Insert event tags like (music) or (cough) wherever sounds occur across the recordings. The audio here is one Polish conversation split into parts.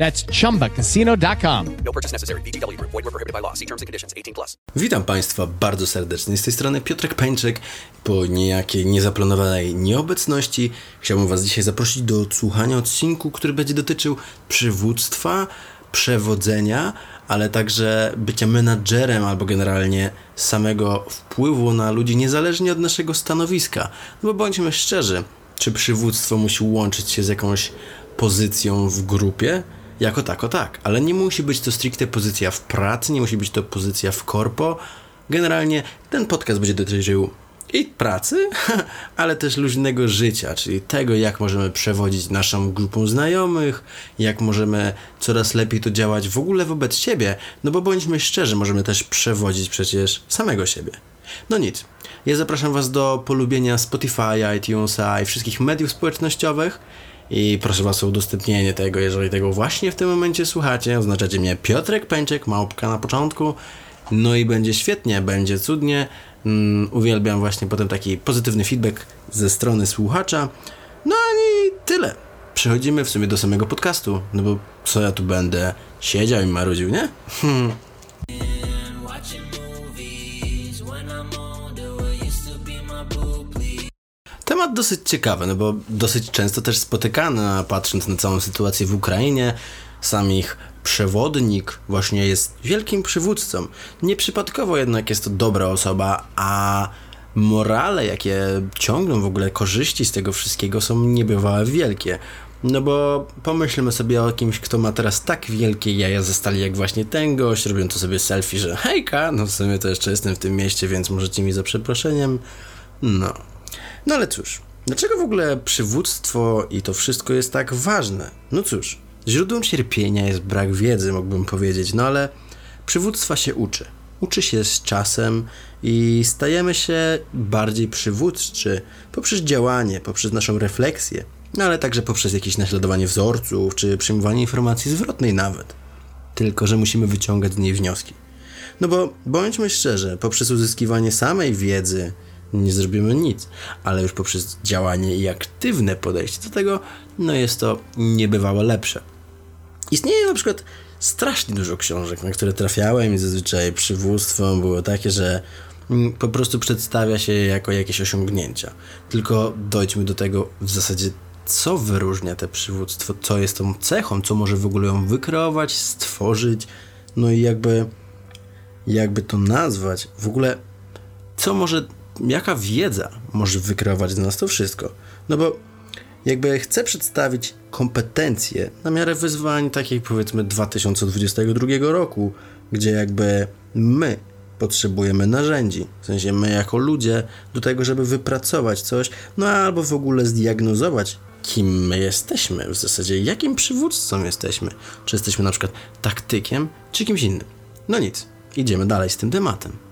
That's chumbacasino.com. No purchase necessary. VGW Group. Void were prohibited by law. See terms and conditions. 18 plus. Witam Państwa bardzo serdecznie. Z tej strony Piotrek Pańczyk. Po niejakiej niezaplanowanej nieobecności chciałbym Was dzisiaj zaprosić do odsłuchania odcinku, który będzie dotyczył przywództwa, przewodzenia, ale także bycia menadżerem albo generalnie samego wpływu na ludzi niezależnie od naszego stanowiska. No bo bądźmy szczerzy, czy przywództwo musi łączyć się z jakąś pozycją w grupie? Jako tako tak, ale nie musi być to stricte pozycja w pracy, nie musi być to pozycja w korpo. Generalnie ten podcast będzie dotyczył i pracy, (laughs) ale też luźnego życia, czyli tego, jak możemy przewodzić naszą grupą znajomych, jak możemy coraz lepiej to działać w ogóle wobec siebie, no bo bądźmy szczerzy, możemy też przewodzić przecież samego siebie. No nic. Ja zapraszam Was do polubienia Spotify, iTunesa i wszystkich mediów społecznościowych. I proszę Was o udostępnienie tego, jeżeli tego właśnie w tym momencie słuchacie. Oznaczacie mnie Piotrek Pęczek, małpka na początku. No i będzie świetnie, będzie cudnie. Mm, uwielbiam właśnie potem taki pozytywny feedback ze strony słuchacza. No i tyle. Przechodzimy w sumie do samego podcastu, no bo co ja tu będę siedział i marudził, nie? (laughs) Hmm. Temat dosyć ciekawy, no bo dosyć często też spotykany, a patrząc na całą sytuację w Ukrainie, sam ich przewodnik właśnie jest wielkim przywódcą. Nieprzypadkowo jednak jest to dobra osoba, a morale, jakie ciągną w ogóle korzyści z tego wszystkiego są niebywałe wielkie. No bo pomyślmy sobie o kimś, kto ma teraz tak wielkie jaja ze stali jak właśnie ten gość, robiąc to sobie selfie, że hejka, no w sumie to jeszcze jestem w tym mieście, więc możecie mi za przeproszeniem. No. No ale cóż, dlaczego w ogóle przywództwo i to wszystko jest tak ważne? No cóż, źródłem cierpienia jest brak wiedzy, mógłbym powiedzieć, no ale przywództwa się uczy. Uczy się z czasem i stajemy się bardziej przywódczy poprzez działanie, poprzez naszą refleksję, no ale także poprzez jakieś naśladowanie wzorców czy przyjmowanie informacji zwrotnej nawet. Tylko, że musimy wyciągać z niej wnioski. No bo bądźmy szczerzy, poprzez uzyskiwanie samej wiedzy, nie zrobimy nic, ale już poprzez działanie i aktywne podejście do tego, no jest to niebywałe lepsze. Istnieje na przykład strasznie dużo książek, na które trafiałem i zazwyczaj przywództwo było takie, że mm, po prostu przedstawia się jako jakieś osiągnięcia. Tylko dojdźmy do tego w zasadzie, co wyróżnia te przywództwo, co jest tą cechą, co może w ogóle ją wykreować, stworzyć, no i jakby, jakby to nazwać, w ogóle co może jaka wiedza może wykreować z nas to wszystko? No bo jakby chcę przedstawić kompetencje na miarę wyzwań takich powiedzmy 2022 roku, gdzie jakby my potrzebujemy narzędzi, w sensie my jako ludzie do tego, żeby wypracować coś, no albo w ogóle zdiagnozować, kim my jesteśmy, w zasadzie jakim przywódcą jesteśmy, czy jesteśmy na przykład taktykiem, czy kimś innym. No nic, idziemy dalej z tym tematem.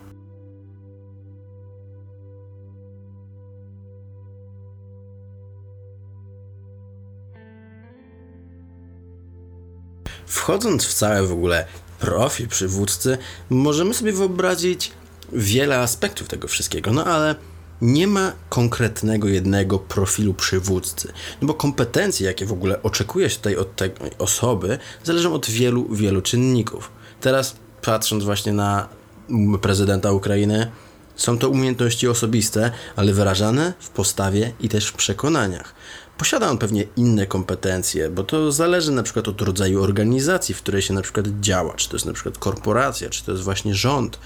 Wchodząc w cały w ogóle profil przywódcy, możemy sobie wyobrazić wiele aspektów tego wszystkiego, no ale nie ma konkretnego jednego profilu przywódcy, no bo kompetencje, jakie w ogóle oczekuje się tutaj od tej osoby, zależą od wielu, wielu czynników. Teraz patrząc właśnie na prezydenta Ukrainy, są to umiejętności osobiste, ale wyrażane w postawie i też w przekonaniach. Posiada on pewnie inne kompetencje, bo to zależy na przykład od rodzaju organizacji, w której się na przykład działa, czy to jest na przykład korporacja, czy to jest właśnie rząd.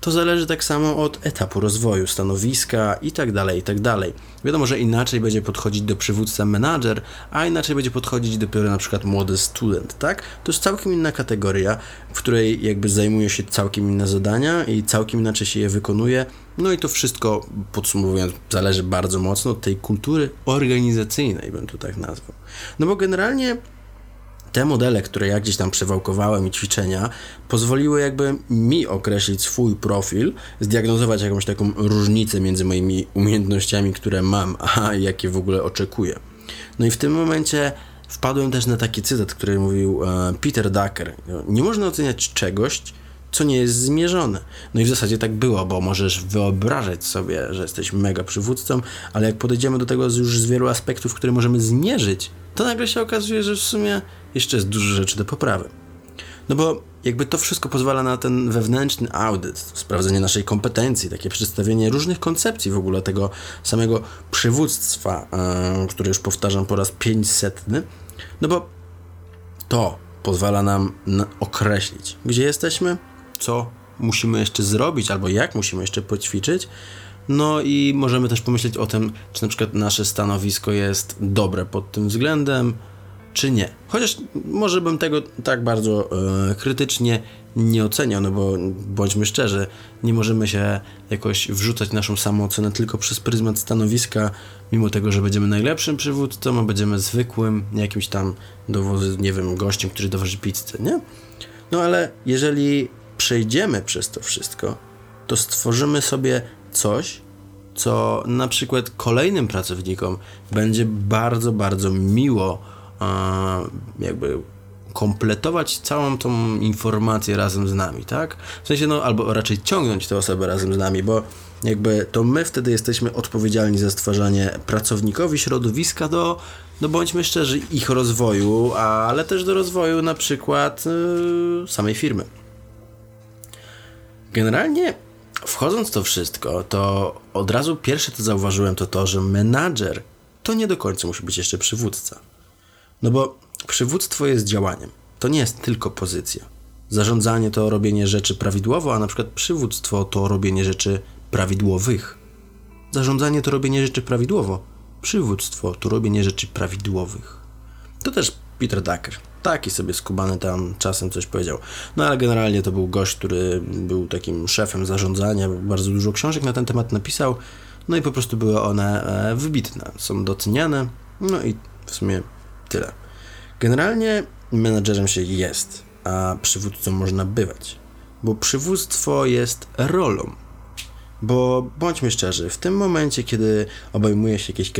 To zależy tak samo od etapu rozwoju, stanowiska i tak dalej, i tak. Wiadomo, że inaczej będzie podchodzić do przywódca menadżer, a inaczej będzie podchodzić dopiero na przykład młody student, tak? To jest całkiem inna kategoria, w której jakby zajmuje się całkiem inne zadania i całkiem inaczej się je wykonuje. No i to wszystko, podsumowując, zależy bardzo mocno od tej kultury organizacyjnej, bym to tak nazwał. No bo generalnie te modele, które ja gdzieś tam przewałkowałem i ćwiczenia, pozwoliły jakby mi określić swój profil, zdiagnozować jakąś taką różnicę między moimi umiejętnościami, które mam, (laughs) a jakie w ogóle oczekuję. No i w tym momencie wpadłem też na taki cytat, który mówił e, Peter Ducker. Nie można oceniać czegoś, co nie jest zmierzone. No i w zasadzie tak było, bo możesz wyobrażać sobie, że jesteś mega przywódcą, ale jak podejdziemy do tego już z wielu aspektów, które możemy zmierzyć, to nagle się okazuje, że w sumie jeszcze jest dużo rzeczy do poprawy. No bo jakby to wszystko pozwala na ten wewnętrzny audyt, sprawdzenie naszej kompetencji, takie przedstawienie różnych koncepcji w ogóle tego samego przywództwa, yy, które już powtarzam po raz 500. No bo to pozwala nam określić, gdzie jesteśmy, co musimy jeszcze zrobić, albo jak musimy jeszcze poćwiczyć. No i możemy też pomyśleć o tym, czy na przykład nasze stanowisko jest dobre pod tym względem, czy nie. Chociaż może bym tego tak bardzo e, krytycznie nie oceniał, no bo bądźmy szczerzy, nie możemy się jakoś wrzucać naszą samoocenę tylko przez pryzmat stanowiska, mimo tego, że będziemy najlepszym przywódcą, a będziemy zwykłym jakimś tam dowozy, nie wiem, gościem, który dowozi pizzę, nie? No ale jeżeli przejdziemy przez to wszystko, to stworzymy sobie coś, co na przykład kolejnym pracownikom będzie bardzo, bardzo miło jakby kompletować całą tą informację razem z nami, tak? W sensie, no, albo raczej ciągnąć tę osobę razem z nami, bo jakby to my wtedy jesteśmy odpowiedzialni za stwarzanie pracownikowi środowiska do, no bądźmy szczerzy, ich rozwoju, ale też do rozwoju na przykład yy, samej firmy. Generalnie wchodząc w to wszystko, to od razu pierwsze to zauważyłem to to, że menadżer to nie do końca musi być jeszcze przywódca. No bo przywództwo jest działaniem. To nie jest tylko pozycja. Zarządzanie to robienie rzeczy prawidłowo, a na przykład przywództwo to robienie rzeczy prawidłowych. Zarządzanie to robienie rzeczy prawidłowo. Przywództwo to robienie rzeczy prawidłowych. To też Peter Ducker. Taki sobie skubany tam czasem coś powiedział. No ale generalnie to był gość, który był takim szefem zarządzania, bardzo dużo książek na ten temat napisał. No i po prostu były one e, wybitne, są doceniane. No i w sumie Tyle. Generalnie menadżerem się jest, a przywódcą można bywać, bo przywództwo jest rolą. Bo bądźmy szczerzy, w tym momencie, kiedy obejmuje się jakieś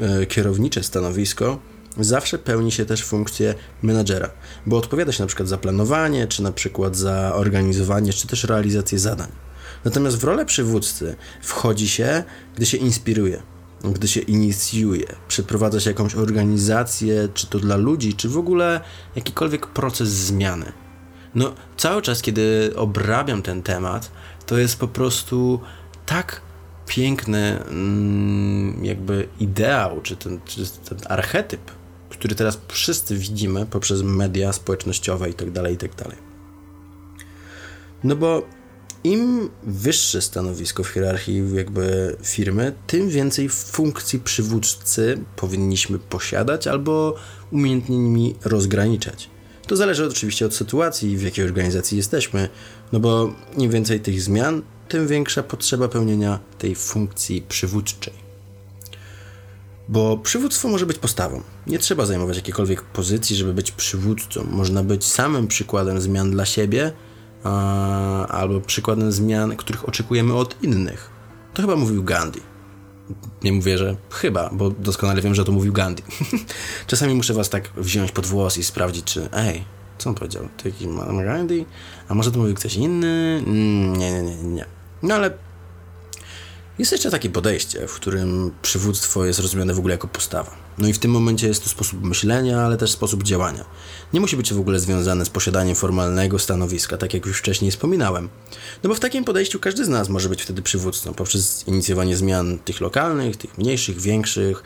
e, kierownicze stanowisko, zawsze pełni się też funkcję menadżera, bo odpowiada się na przykład za planowanie, czy na przykład za organizowanie, czy też realizację zadań. Natomiast w rolę przywódcy wchodzi się, gdy się inspiruje, gdy się inicjuje, przeprowadza się jakąś organizację, czy to dla ludzi, czy w ogóle jakikolwiek proces zmiany. No, cały czas, kiedy obrabiam ten temat, to jest po prostu tak piękny, mm, jakby ideał, czy ten, czy ten archetyp, który teraz wszyscy widzimy poprzez media społecznościowe i tak dalej, i tak. No bo im wyższe stanowisko w hierarchii jakby firmy, tym więcej funkcji przywódcy powinniśmy posiadać albo umiejętnie nimi rozgraniczać. To zależy oczywiście od sytuacji, w jakiej organizacji jesteśmy, no bo im więcej tych zmian, tym większa potrzeba pełnienia tej funkcji przywódczej. Bo przywództwo może być postawą. Nie trzeba zajmować jakiejkolwiek pozycji, żeby być przywódcą. Można być samym przykładem zmian dla siebie albo przykładem zmian, których oczekujemy od innych. To chyba mówił Gandhi. Nie mówię, że chyba, bo doskonale wiem, że to mówił Gandhi. (laughs) Czasami muszę was tak wziąć pod włos i sprawdzić, czy ej, Co on powiedział? To jakiś Gandhi? A może to mówił ktoś inny? Mm, nie, nie, nie, nie. No ale jest jeszcze takie podejście, w którym przywództwo jest rozumiane w ogóle jako postawa. No i w tym momencie jest to sposób myślenia, ale też sposób działania. Nie musi być w ogóle związane z posiadaniem formalnego stanowiska, tak jak już wcześniej wspominałem. No bo w takim podejściu każdy z nas może być wtedy przywódcą poprzez inicjowanie zmian tych lokalnych, tych mniejszych, większych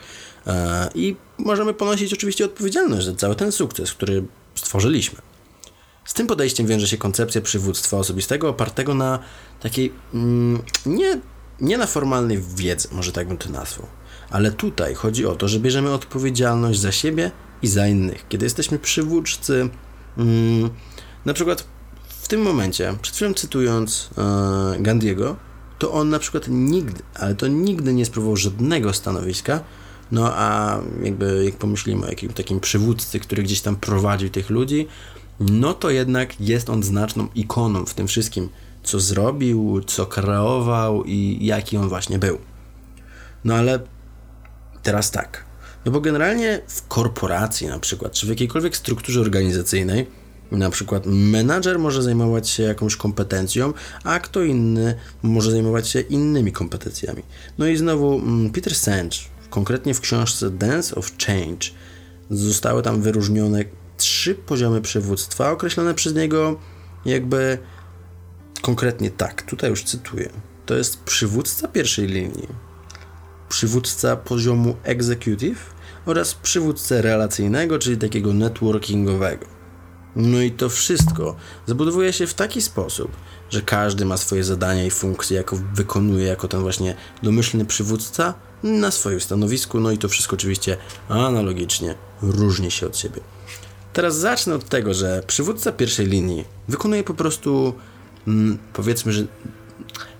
e, i możemy ponosić oczywiście odpowiedzialność za cały ten sukces, który stworzyliśmy. Z tym podejściem wiąże się koncepcja przywództwa osobistego opartego na takiej mm, nie, nie na formalnej wiedzy, może tak bym to nazwał. Ale tutaj chodzi o to, że bierzemy odpowiedzialność za siebie i za innych. Kiedy jesteśmy przywódcy, mm, na przykład w tym momencie, przed chwilą cytując e, Gandiego, to on na przykład nigdy, ale to nigdy nie spróbował żadnego stanowiska, no a jakby jak pomyślimy o jakimś takim przywódcy, który gdzieś tam prowadził tych ludzi, no to jednak jest on znaczną ikoną w tym wszystkim, co zrobił, co kreował i jaki on właśnie był. No ale teraz tak. No bo generalnie w korporacji na przykład, czy w jakiejkolwiek strukturze organizacyjnej, na przykład menadżer może zajmować się jakąś kompetencją, a kto inny może zajmować się innymi kompetencjami. No i znowu mm, Peter Senge, konkretnie w książce Dance of Change, zostały tam wyróżnione trzy poziomy przywództwa, określone przez niego jakby konkretnie tak. Tutaj już cytuję. To jest przywódca pierwszej linii, przywódca poziomu executive oraz przywódcę relacyjnego, czyli takiego networkingowego. No i to wszystko zabudowuje się w taki sposób, że każdy ma swoje zadania i funkcje, jako wykonuje jako ten właśnie domyślny przywódca na swoim stanowisku, no i to wszystko oczywiście analogicznie różni się od siebie. Teraz zacznę od tego, że przywódca pierwszej linii wykonuje po prostu, mm, powiedzmy, że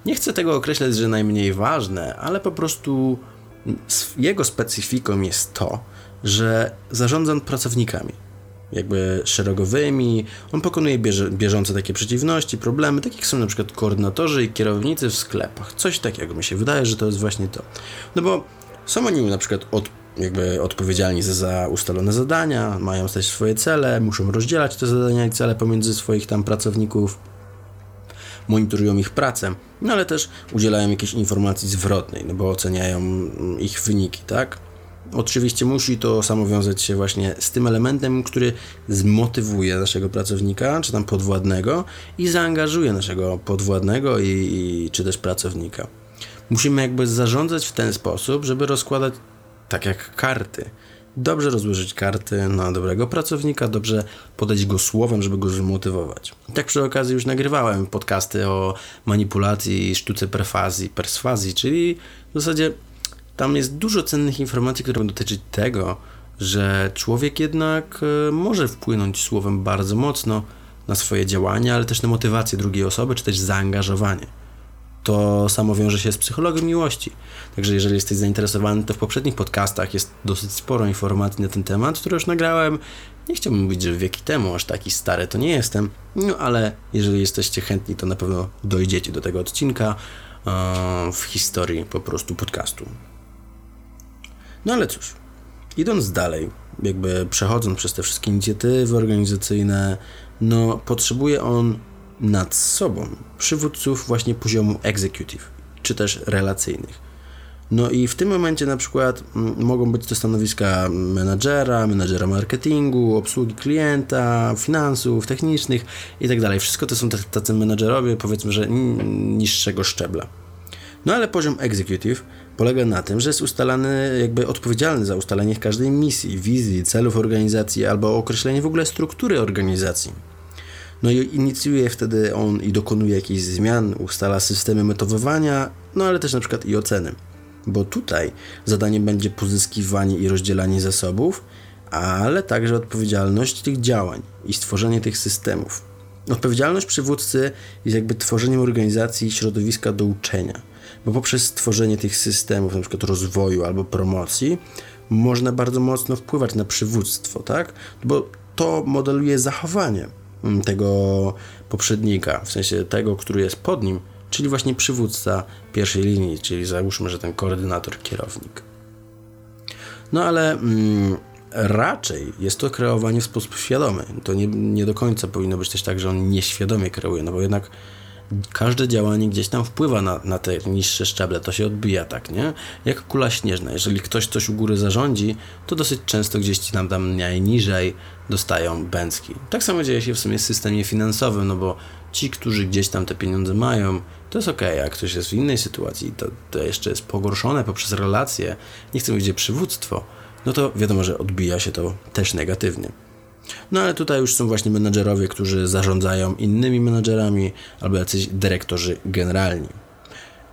nie chcę tego określać, że najmniej ważne, ale po prostu jego specyfiką jest to, że zarządza pracownikami, jakby szeregowymi. On pokonuje bieżące takie przeciwności, problemy, tak jak są na przykład koordynatorzy i kierownicy w sklepach. Coś takiego mi się wydaje, że to jest właśnie to. No bo są oni na przykład od, jakby odpowiedzialni za, za ustalone zadania, mają też swoje cele, muszą rozdzielać te zadania i cele pomiędzy swoich tam pracowników monitorują ich pracę, no ale też udzielają jakiejś informacji zwrotnej, no bo oceniają ich wyniki, tak? Oczywiście musi to samo wiązać się właśnie z tym elementem, który zmotywuje naszego pracownika, czy tam podwładnego i zaangażuje naszego podwładnego i, i czy też pracownika. Musimy jakby zarządzać w ten sposób, żeby rozkładać tak jak karty dobrze rozłożyć karty na dobrego pracownika, dobrze podać go słowem, żeby go zmotywować. Tak przy okazji już nagrywałem podcasty o manipulacji sztuce perfazji, perswazji, czyli w zasadzie tam jest dużo cennych informacji, które dotyczyć tego, że człowiek jednak e, może wpłynąć słowem bardzo mocno na swoje działania, ale też na motywację drugiej osoby, czy też zaangażowanie to samo wiąże się z psychologią miłości. Także jeżeli jesteś zainteresowany, to w poprzednich podcastach jest dosyć sporo informacji na ten temat, które już nagrałem. Nie chciałbym mówić, że wieki temu, aż taki stary to nie jestem, no ale jeżeli jesteście chętni, to na pewno dojdziecie do tego odcinka e, w historii po prostu podcastu. No ale cóż, idąc dalej, jakby przechodząc przez te wszystkie inicjatywy organizacyjne, no potrzebuje on nad sobą przywódców właśnie poziomu executive, czy też relacyjnych. No i w tym momencie na przykład mogą być to stanowiska menadżera, menadżera marketingu, obsługi klienta, finansów, technicznych i tak dalej. Wszystko to są tacy menadżerowie, powiedzmy, że niższego szczebla. No ale poziom executive polega na tym, że jest ustalany, jakby odpowiedzialny za ustalenie każdej misji, wizji, celów organizacji albo określenie w ogóle struktury organizacji. No i inicjuje wtedy on i dokonuje jakichś zmian, ustala systemy metowowania, no ale też na przykład i oceny. Bo tutaj zadaniem będzie pozyskiwanie i rozdzielanie zasobów, ale także odpowiedzialność tych działań i stworzenie tych systemów. Odpowiedzialność przywódcy jest jakby tworzeniem organizacji i środowiska do uczenia, bo poprzez stworzenie tych systemów, na przykład rozwoju albo promocji, można bardzo mocno wpływać na przywództwo, tak? Bo to modeluje zachowanie tego poprzednika, w sensie tego, który jest pod nim, czyli właśnie przywódca pierwszej linii, czyli załóżmy, że ten koordynator, kierownik. No ale mm, raczej jest to kreowanie w sposób świadomy. To nie, nie do końca powinno być też tak, że on nieświadomie kreuje, no bo jednak każde działanie gdzieś tam wpływa na, na te niższe szczeble, to się odbija tak, nie? Jak kula śnieżna. Jeżeli ktoś coś u góry zarządzi, to dosyć często gdzieś ci tam, tam najniżej dostają bęcki. Tak samo dzieje się w sumie w systemie finansowym, no bo ci, którzy gdzieś tam te pieniądze mają, to jest ok, jak ktoś jest w innej sytuacji, to, to jeszcze jest pogorszone poprzez relacje, nie chcę mówić przywództwo, no to wiadomo, że odbija się to też negatywnie. No ale tutaj już są właśnie menedżerowie, którzy zarządzają innymi menedżerami albo jacyś dyrektorzy generalni.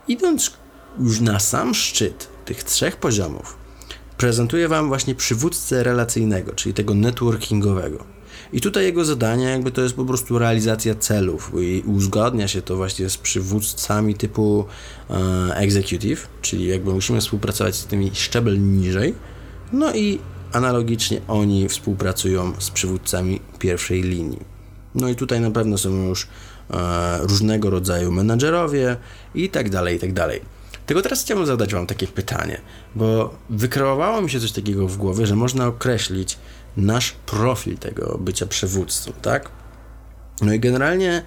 Idąc już na sam szczyt tych trzech poziomów, prezentuję Wam właśnie przywódcę relacyjnego, czyli tego networkingowego. I tutaj jego zadanie jakby to jest po prostu realizacja celów i uzgadnia się to właśnie z przywódcami typu e, executive, czyli jakby musimy współpracować z tymi szczebel niżej, no i analogicznie oni współpracują z przywódcami pierwszej linii. No i tutaj na pewno są już e, różnego rodzaju menadżerowie i tak dalej, i tak dalej. Tylko teraz chciałbym zadać Wam takie pytanie, bo wykreowało mi się coś takiego w głowie, że można określić nasz profil tego bycia przywódcą, tak? No i generalnie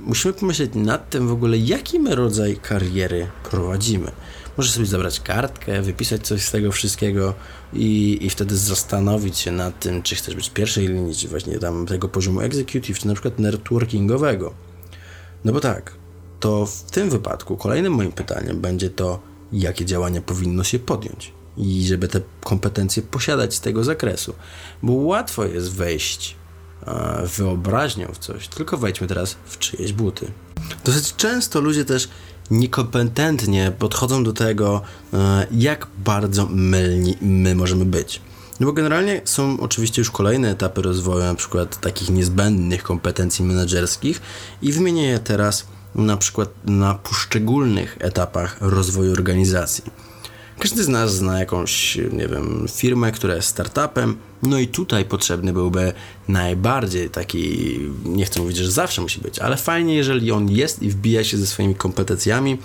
musimy pomyśleć nad tym w ogóle, jaki my rodzaj kariery prowadzimy. Możesz sobie zabrać kartkę, wypisać coś z tego wszystkiego i, i wtedy zastanowić się nad tym, czy chcesz być pierwszej linii, czy właśnie tam tego poziomu executive, czy na przykład networkingowego. No bo tak, to w tym wypadku kolejnym moim pytaniem będzie to, jakie działania powinno się podjąć i żeby te kompetencje posiadać z tego zakresu. Bo łatwo jest wejść wyobraźnią w coś, tylko wejdźmy teraz w czyjeś buty. Dosyć często ludzie też niekompetentnie podchodzą do tego, e, jak bardzo mylni my możemy być. No bo generalnie są oczywiście już kolejne etapy rozwoju, na przykład takich niezbędnych kompetencji menedżerskich i wymienię je teraz na przykład na poszczególnych etapach rozwoju organizacji. Każdy z nas zna jakąś, nie wiem, firmę, która jest startupem, no i tutaj potrzebny byłby najbardziej taki, nie chcę mówić, że zawsze musi być, ale fajnie, jeżeli on jest i wbija się ze swoimi kompetencjami,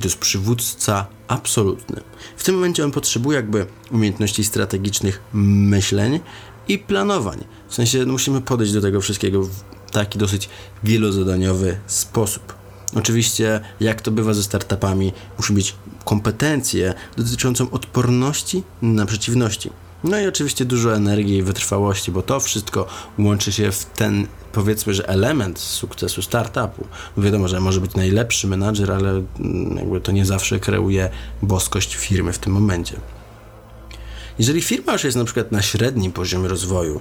to jest przywódca absolutny. W tym momencie on potrzebuje jakby umiejętności strategicznych myśleń i planowań. W sensie no, musimy podejść do tego wszystkiego w taki dosyć wielozadaniowy sposób. Oczywiście, jak to bywa ze startupami, musi być kompetencje dotyczącą odporności na przeciwności. No i oczywiście dużo energii i wytrwałości, bo to wszystko łączy się w ten, powiedzmy, że element sukcesu startupu. Wiadomo, że może być najlepszy menadżer, ale mm, jakby to nie zawsze kreuje boskość firmy w tym momencie. Jeżeli firma już jest na przykład na średnim poziomie rozwoju,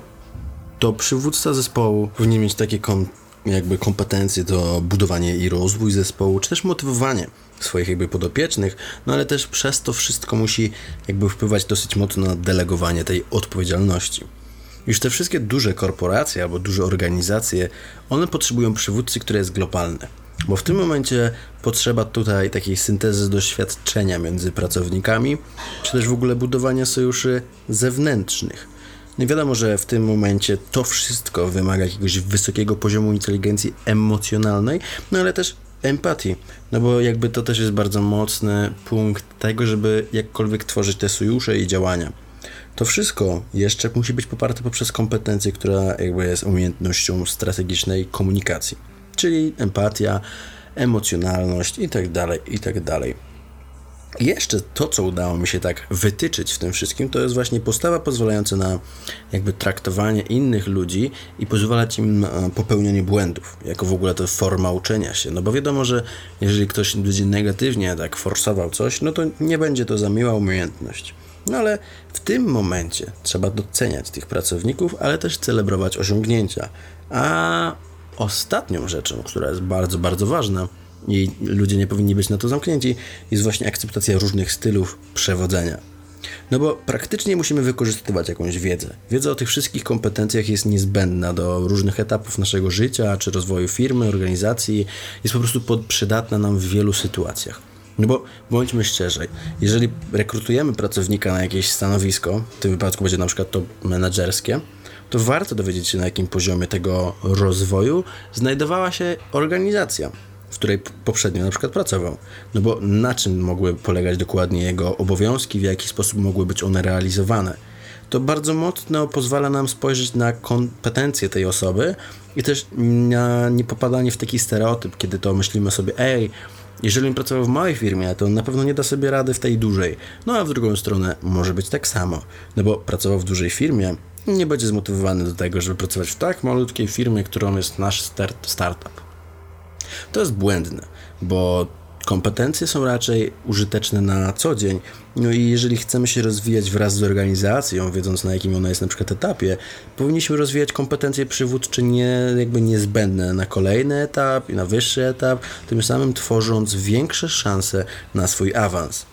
to przywódca zespołu powinien mieć takie kom jakby kompetencje do budowania i rozwój zespołu, czy też motywowanie swoich jakby podopiecznych, no ale też przez to wszystko musi jakby wpływać dosyć mocno na delegowanie tej odpowiedzialności. Już te wszystkie duże korporacje albo duże organizacje, one potrzebują przywódcy, który jest globalny. Bo w tym momencie potrzeba tutaj takiej syntezy doświadczenia między pracownikami, czy też w ogóle budowania sojuszy zewnętrznych. Wiadomo, że w tym momencie to wszystko wymaga jakiegoś wysokiego poziomu inteligencji emocjonalnej, no ale też empatii, no bo jakby to też jest bardzo mocny punkt tego, żeby jakkolwiek tworzyć te sojusze i działania. To wszystko jeszcze musi być poparte poprzez kompetencję, która jakby jest umiejętnością strategicznej komunikacji, czyli empatia, emocjonalność itd., tak itd. Jeszcze to, co udało mi się tak wytyczyć w tym wszystkim, to jest właśnie postawa pozwalająca na jakby traktowanie innych ludzi i pozwalać im popełnianie błędów, jako w ogóle to forma uczenia się. No bo wiadomo, że jeżeli ktoś będzie negatywnie tak forsował coś, no to nie będzie to za miła umiejętność. No ale w tym momencie trzeba doceniać tych pracowników, ale też celebrować osiągnięcia. A ostatnią rzeczą, która jest bardzo, bardzo ważna, i ludzie nie powinni być na to zamknięci, jest właśnie akceptacja różnych stylów przewodzenia. No bo praktycznie musimy wykorzystywać jakąś wiedzę. Wiedza o tych wszystkich kompetencjach jest niezbędna do różnych etapów naszego życia, czy rozwoju firmy, organizacji, jest po prostu przydatna nam w wielu sytuacjach. No bo bądźmy szczerzy, jeżeli rekrutujemy pracownika na jakieś stanowisko, w tym wypadku będzie na przykład to menedżerskie, to warto dowiedzieć się na jakim poziomie tego rozwoju znajdowała się organizacja której poprzednio na przykład pracował. No bo na czym mogły polegać dokładnie jego obowiązki, w jaki sposób mogły być one realizowane. to bardzo mocno pozwala nam spojrzeć na kompetencje tej osoby i też na niepopadanie w taki stereotyp, kiedy to myślimy sobie, ej, jeżeli on pracował w małej firmie, to on na pewno nie da sobie rady w tej dużej. No a w drugą stronę może być tak samo, no bo pracował w dużej firmie, nie będzie zmotywowany do tego, żeby pracować w tak malutkiej firmie, którą jest nasz start startup. To jest błędne, bo kompetencje są raczej użyteczne na co dzień. No i jeżeli chcemy się rozwijać wraz z organizacją, wiedząc na jakim ona jest na przykład etapie, powinniśmy rozwijać kompetencje przywódcze nie jakby niezbędne na kolejny etap i na wyższy etap, tym samym tworząc większe szanse na swój awans.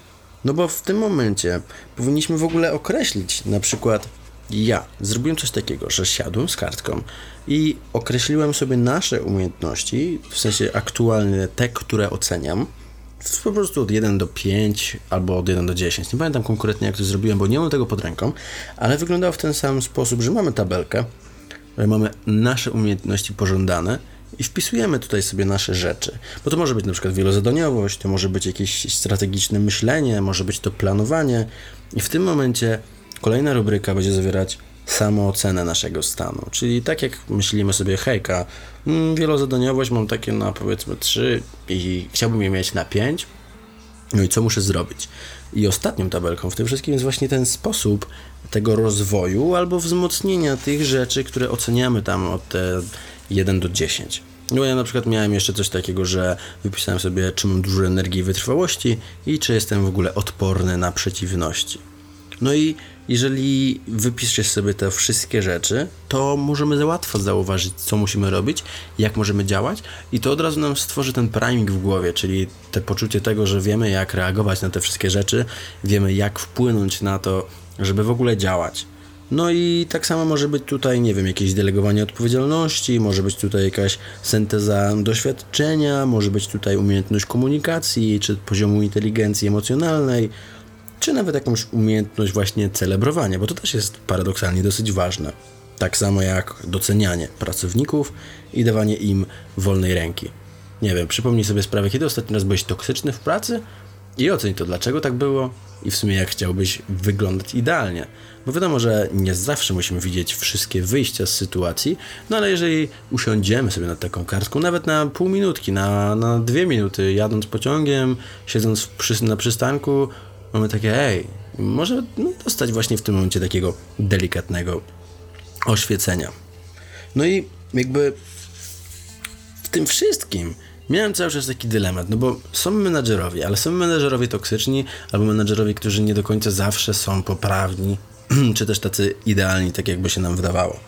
No bo w tym momencie powinniśmy w ogóle określić na przykład ja zrobiłem coś takiego, że siadłem z kartką i określiłem sobie nasze umiejętności, w sensie aktualne te, które oceniam, po prostu od 1 do 5 albo od 1 do 10. Nie pamiętam konkretnie jak to zrobiłem, bo nie mam tego pod ręką, ale wyglądało w ten sam sposób, że mamy tabelkę, mamy nasze umiejętności pożądane i wpisujemy tutaj sobie nasze rzeczy. Bo to może być na przykład wielozadaniowość, to może być jakieś strategiczne myślenie, może być to planowanie i w tym momencie kolejna rubryka będzie zawierać samoocenę naszego stanu. Czyli tak jak myślimy sobie, hejka, mm, wielozadaniowość mam takie na powiedzmy 3 i chciałbym je mieć na 5, no i co muszę zrobić? I ostatnią tabelką w tym wszystkim jest właśnie ten sposób tego rozwoju albo wzmocnienia tych rzeczy, które oceniamy tam od 1 do 10. No ja na przykład miałem jeszcze coś takiego, że wypisałem sobie, czy mam dużo energii i wytrwałości i czy jestem w ogóle odporny na przeciwności. No i jeżeli wypiszesz sobie te wszystkie rzeczy, to możemy za łatwo zauważyć, co musimy robić, jak możemy działać, i to od razu nam stworzy ten priming w głowie, czyli te poczucie tego, że wiemy, jak reagować na te wszystkie rzeczy, wiemy, jak wpłynąć na to, żeby w ogóle działać. No i tak samo może być tutaj, nie wiem, jakieś delegowanie odpowiedzialności, może być tutaj jakaś synteza doświadczenia, może być tutaj umiejętność komunikacji, czy poziomu inteligencji emocjonalnej, czy nawet jakąś umiejętność właśnie celebrowania, bo to też jest paradoksalnie dosyć ważne. Tak samo jak docenianie pracowników i dawanie im wolnej ręki. Nie wiem, przypomnij sobie sprawę, kiedy ostatni raz byłeś toksyczny w pracy i oceń to, dlaczego tak było i w sumie jak chciałbyś wyglądać idealnie. Bo wiadomo, że nie zawsze musimy widzieć wszystkie wyjścia z sytuacji, no ale jeżeli usiądziemy sobie nad taką kartką, nawet na pół minutki, na, na dwie minuty, jadąc pociągiem, siedząc przy, na przystanku, mamy takie, ej, może no, dostać właśnie w tym momencie takiego delikatnego oświecenia. No i jakby w tym wszystkim miałem cały czas taki dylemat, no bo są menadżerowie, ale są menadżerowie toksyczni, albo menadżerowie, którzy nie do końca zawsze są poprawni, (clears throat) czy też tacy idealni, tak jakby się nam wydawało.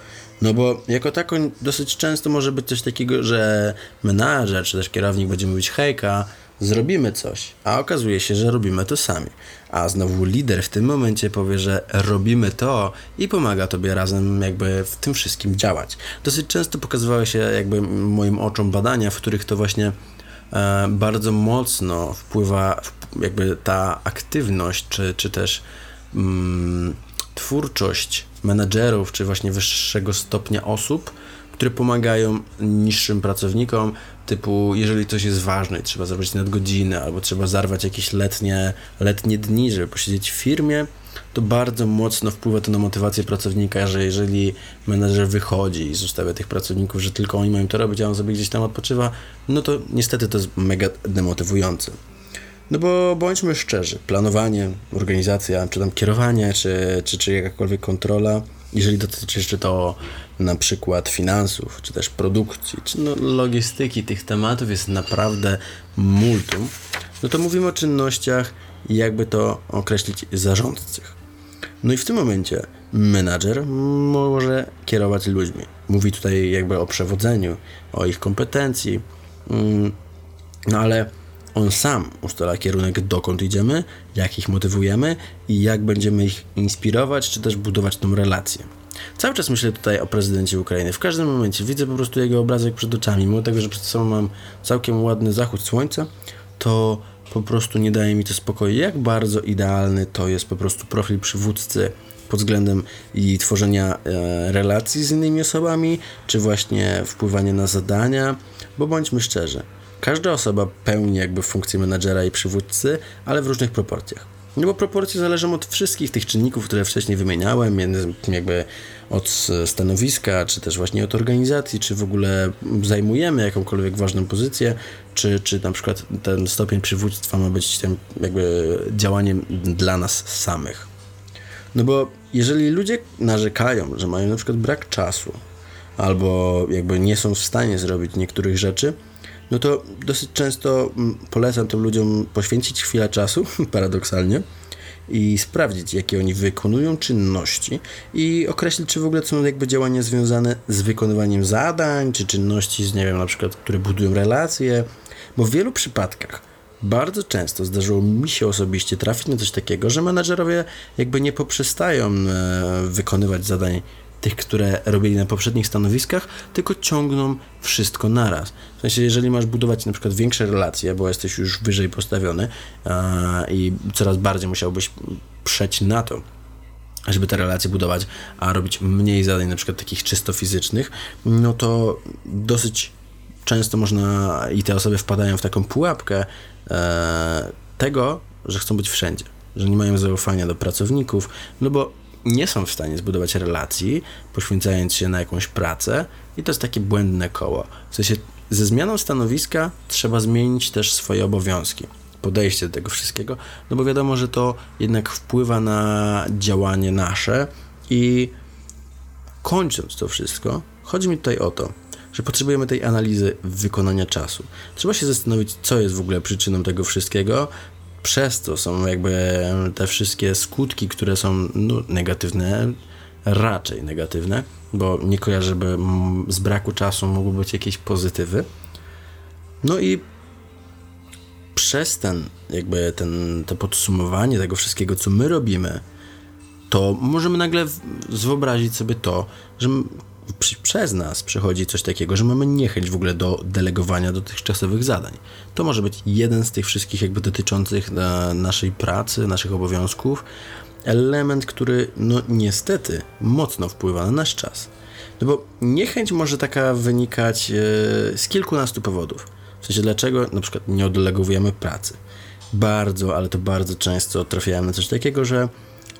No bo jako tako dosyć często może być coś takiego, że menadżer, czy też kierownik będzie mówić hejka, zrobimy coś, a okazuje się, że robimy to sami. A znowu lider w tym momencie powie, że robimy to i pomaga tobie razem jakby w tym wszystkim działać. Dosyć często pokazywały się jakby moim oczom badania, w których to właśnie e, bardzo mocno wpływa jakby ta aktywność, czy, czy też mm, twórczość menedżerów, czy właśnie wyższego stopnia osób, które pomagają niższym pracownikom, typu jeżeli coś jest ważne i trzeba zrobić nadgodziny, albo trzeba zarwać jakieś letnie, letnie dni, żeby posiedzieć w firmie, to bardzo mocno wpływa to na motywację pracownika, że jeżeli menedżer wychodzi i zostawia tych pracowników, że tylko oni mają to robić, a on sobie gdzieś tam odpoczywa, no to niestety to jest mega demotywujące. No bo bądźmy szczerzy, planowanie, organizacja, czy tam kierowanie, czy, czy, czy jakakolwiek kontrola, jeżeli dotyczy jeszcze to na przykład finansów, czy też produkcji, czy no logistyki tych tematów jest naprawdę multum, no to mówimy o czynnościach, jakby to określić, zarządcych. No i w tym momencie menadżer może kierować ludźmi. Mówi tutaj jakby o przewodzeniu, o ich kompetencji, mm, no ale on sam ustala kierunek, dokąd idziemy, jak ich motywujemy i jak będziemy ich inspirować, czy też budować tą relację. Cały czas myślę tutaj o prezydencie Ukrainy. W każdym momencie widzę po prostu jego obrazek przed oczami. Mimo tego, że przed sobą mam całkiem ładny zachód słońca, to po prostu nie daje mi to spokoju. Jak bardzo idealny to jest po prostu profil przywódcy pod względem i tworzenia e, relacji z innymi osobami, czy właśnie wpływania na zadania, bo bądźmy szczerzy, każda osoba pełni jakby funkcję menadżera i przywódcy, ale w różnych proporcjach. No bo proporcje zależą od wszystkich tych czynników, które wcześniej wymieniałem, jakby od stanowiska, czy też właśnie od organizacji, czy w ogóle zajmujemy jakąkolwiek ważną pozycję, czy, czy na przykład ten stopień przywództwa ma być tym jakby działaniem dla nas samych. No bo jeżeli ludzie narzekają, że mają na przykład brak czasu, albo jakby nie są w stanie zrobić niektórych rzeczy, no to dosyć często mm, polecam tym ludziom poświęcić chwilę czasu, (laughs) paradoksalnie, i sprawdzić, jakie oni wykonują czynności i określić, czy w ogóle są jakby działania związane z wykonywaniem zadań, czy czynności, z, nie wiem, na przykład, które budują relacje, bo w wielu przypadkach bardzo często zdarzyło mi się osobiście trafić na coś takiego, że menadżerowie jakby nie poprzestają e, wykonywać zadań tych, które robili na poprzednich stanowiskach, tylko ciągną wszystko naraz. W sensie, jeżeli masz budować na przykład większe relacje, bo jesteś już wyżej postawiony e, i coraz bardziej musiałbyś przeć na to, żeby te relacje budować, a robić mniej zadań, na przykład takich czysto fizycznych, no to dosyć często można i te osoby wpadają w taką pułapkę e, tego, że chcą być wszędzie, że nie mają zaufania do pracowników, no bo nie są w stanie zbudować relacji, poświęcając się na jakąś pracę i to jest takie błędne koło. W sensie ze zmianą stanowiska trzeba zmienić też swoje obowiązki, podejście do tego wszystkiego, no bo wiadomo, że to jednak wpływa na działanie nasze i kończąc to wszystko, chodzi mi tutaj o to, że potrzebujemy tej analizy wykonania czasu. Trzeba się zastanowić, co jest w ogóle przyczyną tego wszystkiego. Przez to są jakby te wszystkie skutki, które są no, negatywne, raczej negatywne, bo nie kojarzę, żeby z braku czasu mogły być jakieś pozytywy. No i przez ten, jakby ten, to podsumowanie tego wszystkiego, co my robimy, to możemy nagle wyobrazić sobie to, że przy, przez nas przychodzi coś takiego, że mamy niechęć w ogóle do delegowania dotychczasowych zadań. To może być jeden z tych wszystkich jakby dotyczących e, naszej pracy, naszych obowiązków, element, który no niestety mocno wpływa na nasz czas. No bo niechęć może taka wynikać e, z kilkunastu powodów. W sensie dlaczego na przykład nie oddelegowujemy pracy. Bardzo, ale to bardzo często trafiałem na coś takiego, że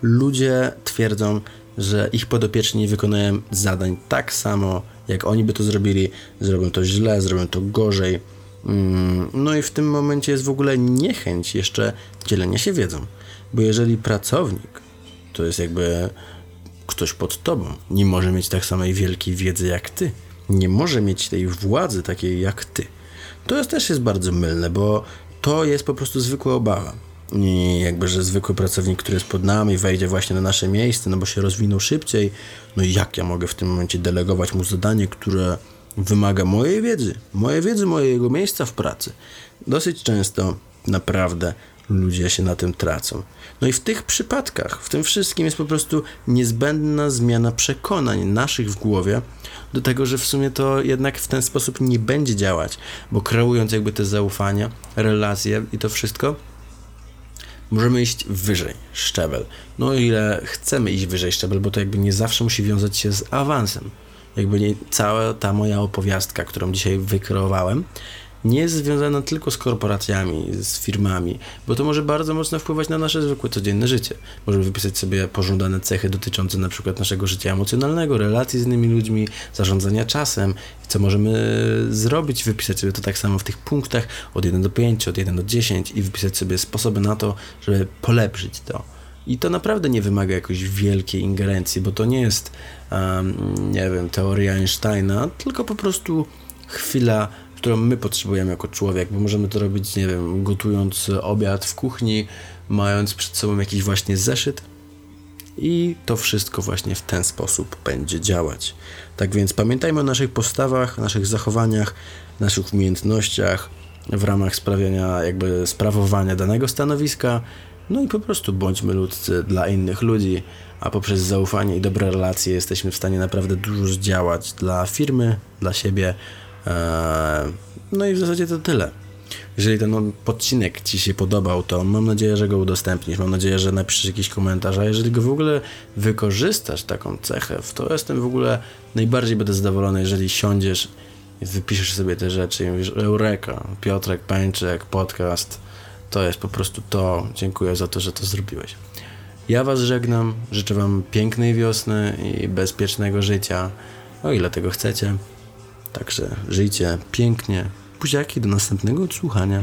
ludzie twierdzą, że ich podopieczni nie wykonają zadań tak samo, jak oni by to zrobili, zrobią to źle, zrobią to gorzej. Mm, No i w tym momencie jest w ogóle niechęć jeszcze dzielenia się wiedzą. Bo jeżeli pracownik to jest jakby ktoś pod tobą, nie może mieć tak samej wielkiej wiedzy jak ty, nie może mieć tej władzy takiej jak ty. To też jest bardzo mylne, bo to jest po prostu zwykła obawa. I jakby, że zwykły pracownik, który jest pod nami, wejdzie właśnie na nasze miejsce, no bo się rozwinął szybciej. No jak ja mogę w tym momencie delegować mu zadanie, które wymaga mojej wiedzy, mojej wiedzy, mojego miejsca w pracy. Dosyć często naprawdę ludzie się na tym tracą. No i w tych przypadkach, w tym wszystkim jest po prostu niezbędna zmiana przekonań naszych w głowie do tego, że w sumie to jednak w ten sposób nie będzie działać, bo kreując jakby te zaufania, relacje i to wszystko, możemy iść wyżej szczebel. No ile chcemy iść wyżej szczebel, bo to jakby nie zawsze musi wiązać się z awansem. Jakby nie, cała ta moja opowiastka, którą dzisiaj wykreowałem, nie jest związana tylko z korporacjami, z firmami, bo to może bardzo mocno wpływać na nasze zwykłe codzienne życie. Możemy wypisać sobie pożądane cechy dotyczące na przykład naszego życia emocjonalnego, relacji z innymi ludźmi, zarządzania czasem, co możemy zrobić, wypisać sobie to tak samo w tych punktach od 1 do 5, od 1 do 10 i wypisać sobie sposoby na to, żeby polepszyć to. I to naprawdę nie wymaga jakiejś wielkiej ingerencji, bo to nie jest, um, nie wiem, teoria Einsteina, tylko po prostu chwila, którą my potrzebujemy jako człowiek, bo możemy to robić, nie wiem, gotując obiad w kuchni, mając przed sobą jakiś właśnie zeszyt i to wszystko właśnie w ten sposób będzie działać. Tak więc pamiętajmy o naszych postawach, naszych zachowaniach, naszych umiejętnościach w ramach sprawiania, jakby sprawowania danego stanowiska. No i po prostu bądźmy ludzcy dla innych ludzi, a poprzez zaufanie i dobre relacje jesteśmy w stanie naprawdę dużo zdziałać dla firmy, dla siebie. Eee, No i w zasadzie to tyle. Jeżeli ten odcinek Ci się podobał, to mam nadzieję, że go udostępnisz. Mam nadzieję, że napiszesz jakiś komentarz. A jeżeli go w ogóle wykorzystasz, taką cechę, to jestem w ogóle najbardziej będę zadowolony, jeżeli siądziesz i wypiszesz sobie te rzeczy i mówisz Eureka, Piotrek Pańczyk, podcast, To jest po prostu to. Dziękuję za to, że to zrobiłeś. Ja Was żegnam. Życzę Wam pięknej wiosny i bezpiecznego życia, o ile tego chcecie. Także żyjcie pięknie. Buziaki, do następnego odsłuchania.